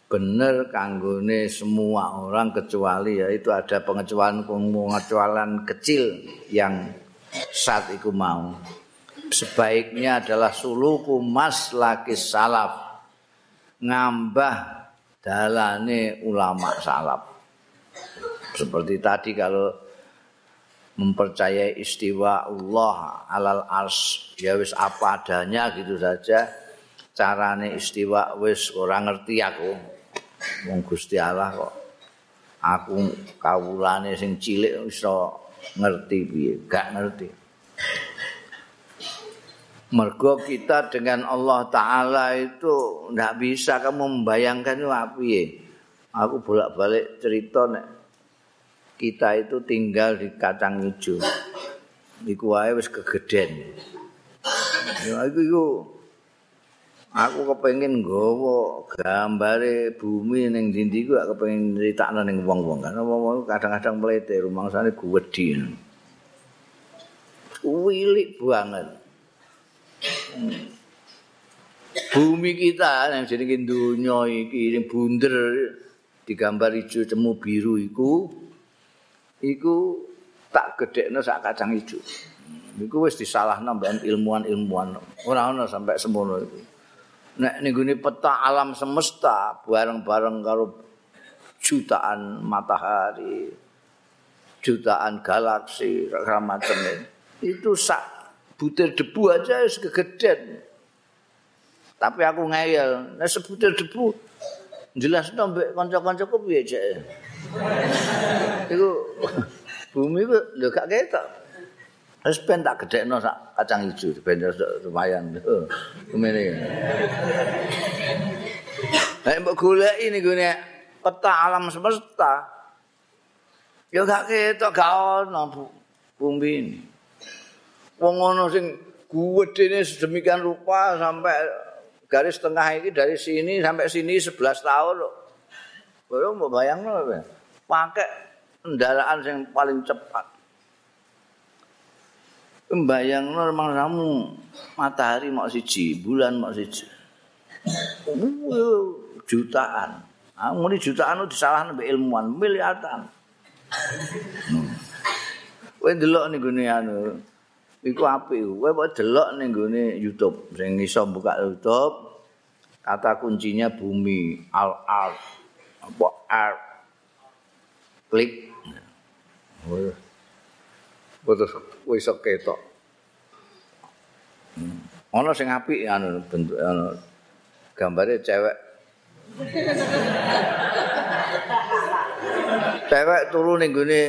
bener kanggone semua orang kecuali ya itu ada pengecualian pengecualian kecil yang saat itu mau. Sebaiknya adalah suluku maslakis salaf. Ngambah dalane ulama salaf. Seperti tadi kalau mempercayai istiwa Allah alal ars ya wis apa adanya gitu saja carane istiwa wis ora ngerti aku wong Gusti Allah kok aku kawulane sing cilik iso ngerti piye gak ngerti mergo kita dengan Allah taala itu ndak bisa kamu membayangkan itu apa aku bolak-balik cerita nek kita itu tinggal di kacang hijau. Iku wae wis kegeden. Iku iku aku kepengin nggawa gambare bumi ning ndi iku aku kepengin critakno ning wong-wong kan wong kadang-kadang mlete rumangsane guwedhi. Wilik banget. Bumi kita yang jenenge donya iki bunder digambar hijau temu biru iku iku tak gedekno sak kacang ijo. Iku wis disalahno mbek ilmuwan-ilmuwan. Ora ana sampai semono iku. Nek ning peta alam semesta bareng-bareng karo jutaan matahari, jutaan galaksi, macam itu sak butir debu aja wis kegeden. Tapi aku ngeyel, nek sebutir debu jelas mbek kanca-kancaku piye cek. Iku bumi ku lho gak ketok. Wis ben tak gedhekno sak kacang ijo ben lumayan. Kemene. Nek mbok goleki niku nek peta alam semesta. Ya gak ketok gak ono bumi ini. Wong ono sing gedene sedemikian rupa sampai garis tengah ini dari sini sampai sini 11 tahun loh. Baru mau bayang loh, pakai kendaraan yang paling cepat. Membayang normal kamu matahari mau siji, bulan mau siji. jutaan. Ah, muni jutaan itu disalahkan oleh ilmuwan, miliaran. Kowe delok ning gone anu. Iku apik. Kowe kok delok ning gone YouTube sing iso buka YouTube. Kata kuncinya bumi, al-ard. Apa art? Klik. Terus wis ketok. Ana sing apik anu bentuk anu gambare cewek. cewek turu ning gone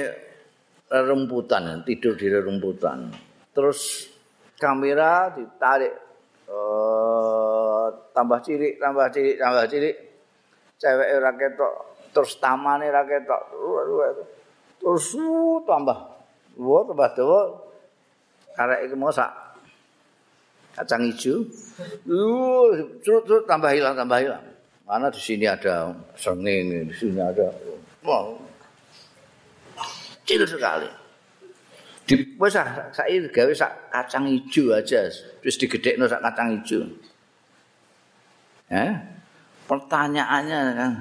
rumputan, tidur di rumputan. Terus kamera ditarik uh, tambah cilik, tambah cilik, tambah cilik. Cewek ora ketok, terus tamane ora ketok. Terus uh, tambah Wah, tambah dawa. Karek iki mosak. Kacang hijau. Uh, curut-curut tambah hilang, tambah hilang. Mana di sini ada senging, di sini ada. Wah. Kecil sekali. Di wis ah, saiki gawe sak kacang hijau aja, wis digedhekno sak kacang hijau. Eh? Pertanyaannya kan,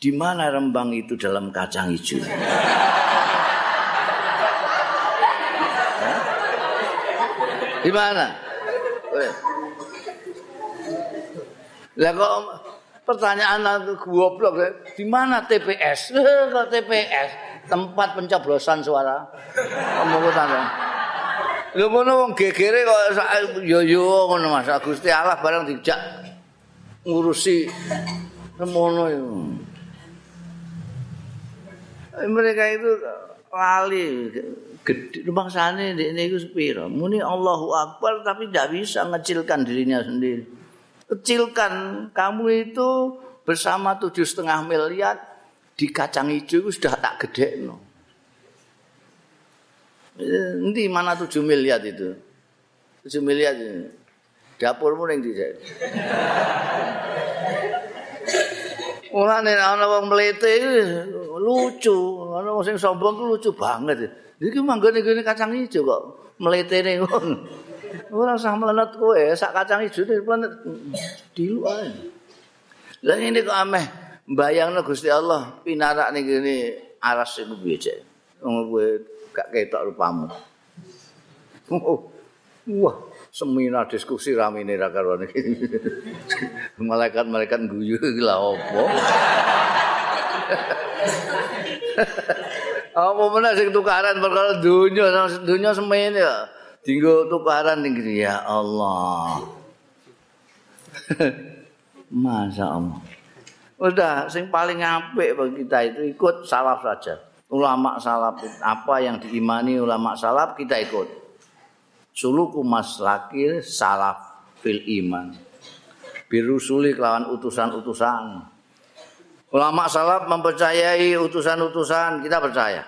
di mana rembang itu dalam kacang hijau? Di mana? Lah kok pertanyaan aku goblok di mana TPS? kok TPS? Tempat pencoblosan suara. Pemungutan. Lho ngono wong gegere kok yo yo ngono Mas Gusti Allah barang dijak ngurusi semono itu. Mereka itu lali gede rumangsane ndekne iku sepiro muni Allahu Akbar tapi tidak bisa ngecilkan dirinya sendiri kecilkan kamu itu bersama tujuh setengah miliar di kacang hijau itu sudah tak gede no. Nanti mana tujuh miliar itu? Tujuh miliar itu. Dapurmu yang di Ora nek ana wong mlete lucu, ana wong sing sombong lucu banget. Iki manggone ngene kacang ijo kok mletene ngono. Ora usah melenet kowe, sak kacang ijo melenet dilu ae. Lah ngene kok ameh mbayangno Gusti Allah pinarak ning ngene aras iku piye cek. Wong kowe gak ketok rupamu. Oh, wah, seminar diskusi ramene ra karo Malaikat-malaikat guyu lha opo? Apa meneh sing tukaran perkara dunya dunya semene ya. Dinggo tukaran ning ya Allah. Masya Allah. Udah, sing paling apik bagi kita itu ikut salaf saja. Ulama salaf apa yang diimani ulama salaf kita ikut. Suluku maslakil salaf fil iman. Birusuli kelawan utusan-utusan. Ulama salaf mempercayai utusan-utusan, kita percaya.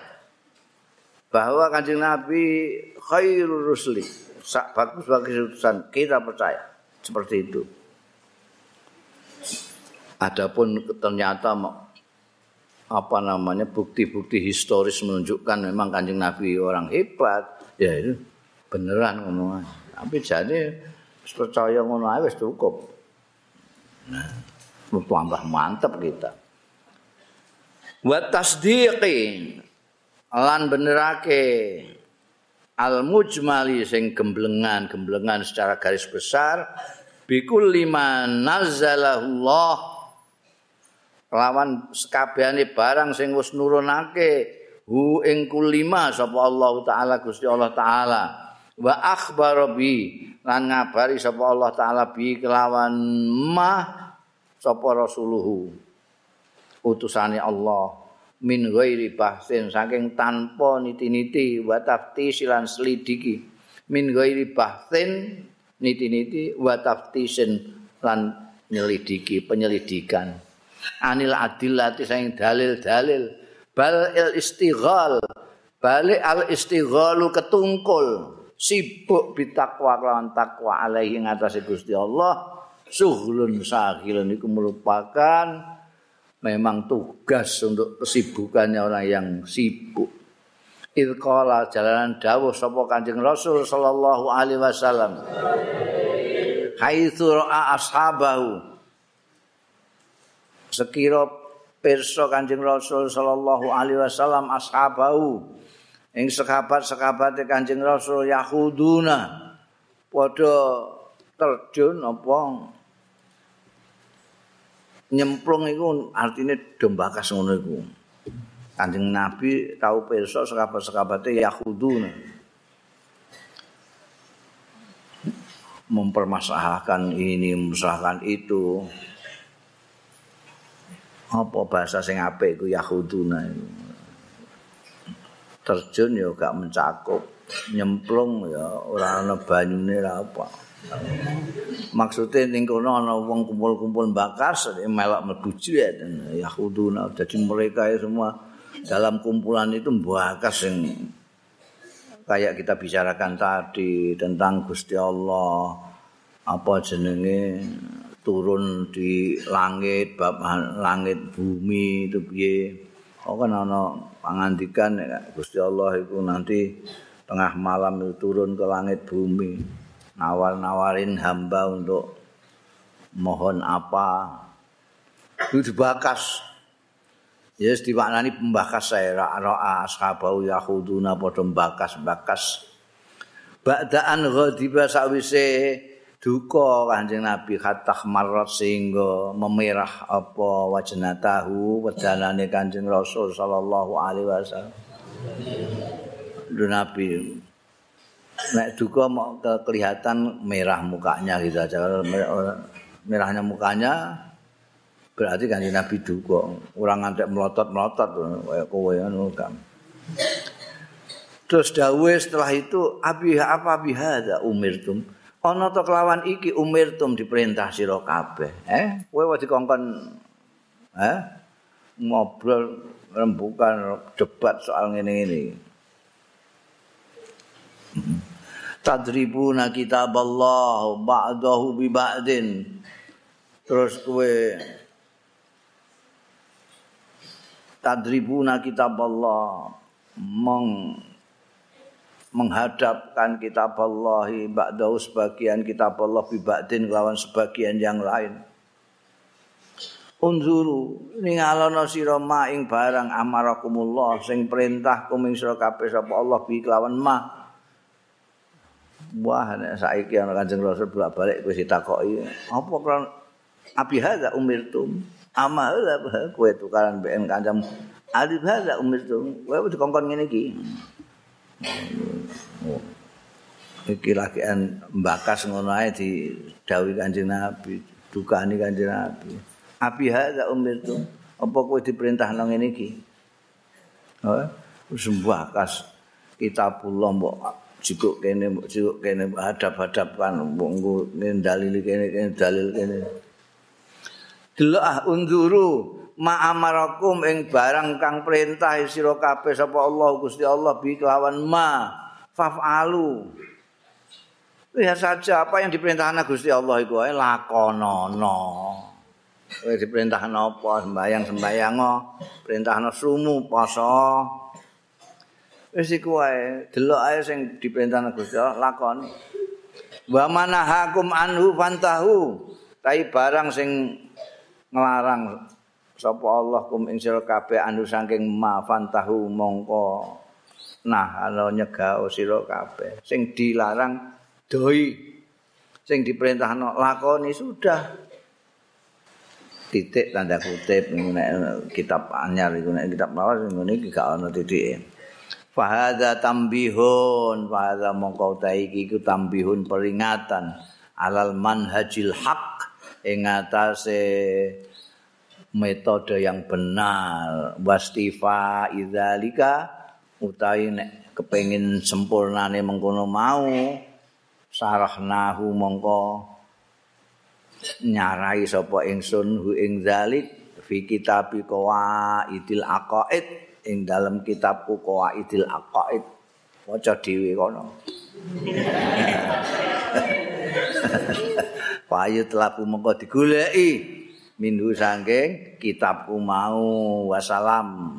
Bahwa kanjeng Nabi khairul rusuli. Bagus-bagus utusan, kita percaya. Seperti itu. Adapun ternyata apa namanya bukti-bukti historis menunjukkan memang kanjeng Nabi orang hebat, ya itu beneran ngono Tapi jadi percaya ngono wis cukup. Nah, mantep kita. Wa tasdiqi lan benerake al mujmali sing gemblengan gemblengan secara garis besar bikul lima nazzalahu lawan sekabehane barang sing wis nurunake hu ing kulima sapa Allah taala Gusti Allah taala. Wa akhbara bi lan ngabari sapa Allah taala bi kelawan mah sapa rasuluhu utusane Allah. Min ghairi bahsin saking tanpa niti-niti wa taftis lan selidiki. Min ghairi bahsin niti-niti wa taftisin lan nyelidiki penyelidikan. Anil adillati saing dalil-dalil. Bal il istighal balik al istighalu ketungkul. Sibuk bitakwa lawan takwa alaihi ngatasé Gusti Allah. Suhlun sahilun iku merupakan memang tugas untuk kesibukannya orang yang sibuk. Ilqala jalanan dawuh sapa Kanjeng Rasul sallallahu alaihi wasallam. Haitsu ra'a ashabahu. Sekira pirsa Kanjeng Rasul sallallahu alaihi wasallam ashabahu. Ing sahabat-sahabate Kanjeng Rasul yahuduna. Padha terjun apa nyemplung iku artine dombakas ngono iku. Kanjeng Nabi tahu pirsa sahabat-sahabate yahuduna mempermasalahkan ini, mempermasalahkan itu. apa bahasa sing apik iku yahuduna terjun ya gak mencakup. Nyemplung ya ora ana banyune ra apa maksudnya ning kono ana wong kumpul-kumpul bakas melok mlebu jret yahuduna dadi mereka semua dalam kumpulan itu bakas sing kayak kita bicarakan tadi tentang Gusti Allah. Apa jenenge? Turun di langit bab langit bumi itu piye? Oh kan ana pangandikan Gusti Allah itu nanti tengah malam itu turun ke langit bumi nawar-nawarin hamba untuk mohon apa. Itu dibakas. Ya yes, dimaknani pembakas saya. Ra'a ashabau yahuduna padha bakas-bakas ba'daan ghadiba sawise duka Kanjeng Nabi. Khatah marrat sehingga memerah apa wajnatahu wedanane Kanjeng Rasul sallallahu alaihi wasallam. Nabi nek duka mau kelihatan merah mukanya gitu aja. Merahnya mukanya berarti Kanjeng Nabi duka. Orang ngantek melotot-melotot kayak kowe kan. Terus dawuh setelah itu abi apa bihada umirtum? Ana to kelawan iki umirtum diperintah sira kabeh. Eh kowe wis dikongkon eh ngobrol rembukan debat soal ngene-ngene tadribuna kitab Allah ba'dahu bi ba'din terus kowe tadribuna kitab Allah meng menghadapkan kitab Allah ba'dahu sebagian kitab Allah bibadin lawan sebagian yang lain. Unzuru ningalono sira ma ing barang amarakumullah sing perintah kuming sira kabeh sapa Allah bi kelawan ma wah nek saiki ana Kanjeng Rasul bolak-balik wis ditakoki apa kan abi hadza umirtum amal kowe tukaran ben kanjeng Alif hadza umirtu. Kowe dikongkon ngene iki. Iki lagi mbakas ngono ae di dawuh Kanjeng Nabi, dukani Kanjeng Nabi. Abi hadza umirtu. Apa kowe diperintahno ngene iki? Oh, wis mbakas kitabullah mbok jikuk kene jikuk kene hadap-hadap kan dalil kene kene dalil kene. Delok ah unzuru ma'amarakum ing barang kang perintah sira kabeh sapa Allah Gusti Allah bi kelawan ma faf'alu lihat saja apa yang diperintahkan Gusti Allah iku ae lakonono kowe diperintahkan apa? Sembayang sembayang perintahno sumu poso wis iku ae delok ae sing diperintahkan Gusti Allah lakoni. Wa manahakum anhu fantahu. Tai barang sing nglarang sapa Allah kum ing sira kabeh anu saking mafan tahu mongko nah ana nyegah sira kabeh. Sing dilarang doi. Sing diperintahno lakoni sudah. Titik tanda kutip nek kitab anyar iku nek kitab lawas ngene iki gak ana titike fahadza tambihun. Fahadza mongko ta iki ku tambihun peringatan alal manhajil haq ing atase metode yang benar. Wastifa idzalika utawi nek kepengin sempurnane mengkono mau sarahnahu mongko nyarai sapa ingsun hu ing zalik fi kitab qawaidil aqaid ing dalam kitabku qawaidil aqaid maca dhewe kono Payut laku mongko digoleki minhu saking kitabku mau wasalam.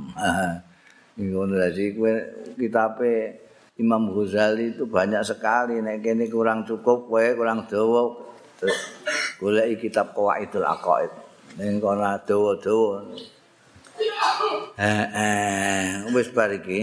Ngono dadi kowe kitabe Imam Ghazali itu banyak sekali nek kene kurang cukup kowe kurang dawa goleki kitab Qawaidul Aqaid. Ning kono dawa-dawa. Eh eh wis bar iki.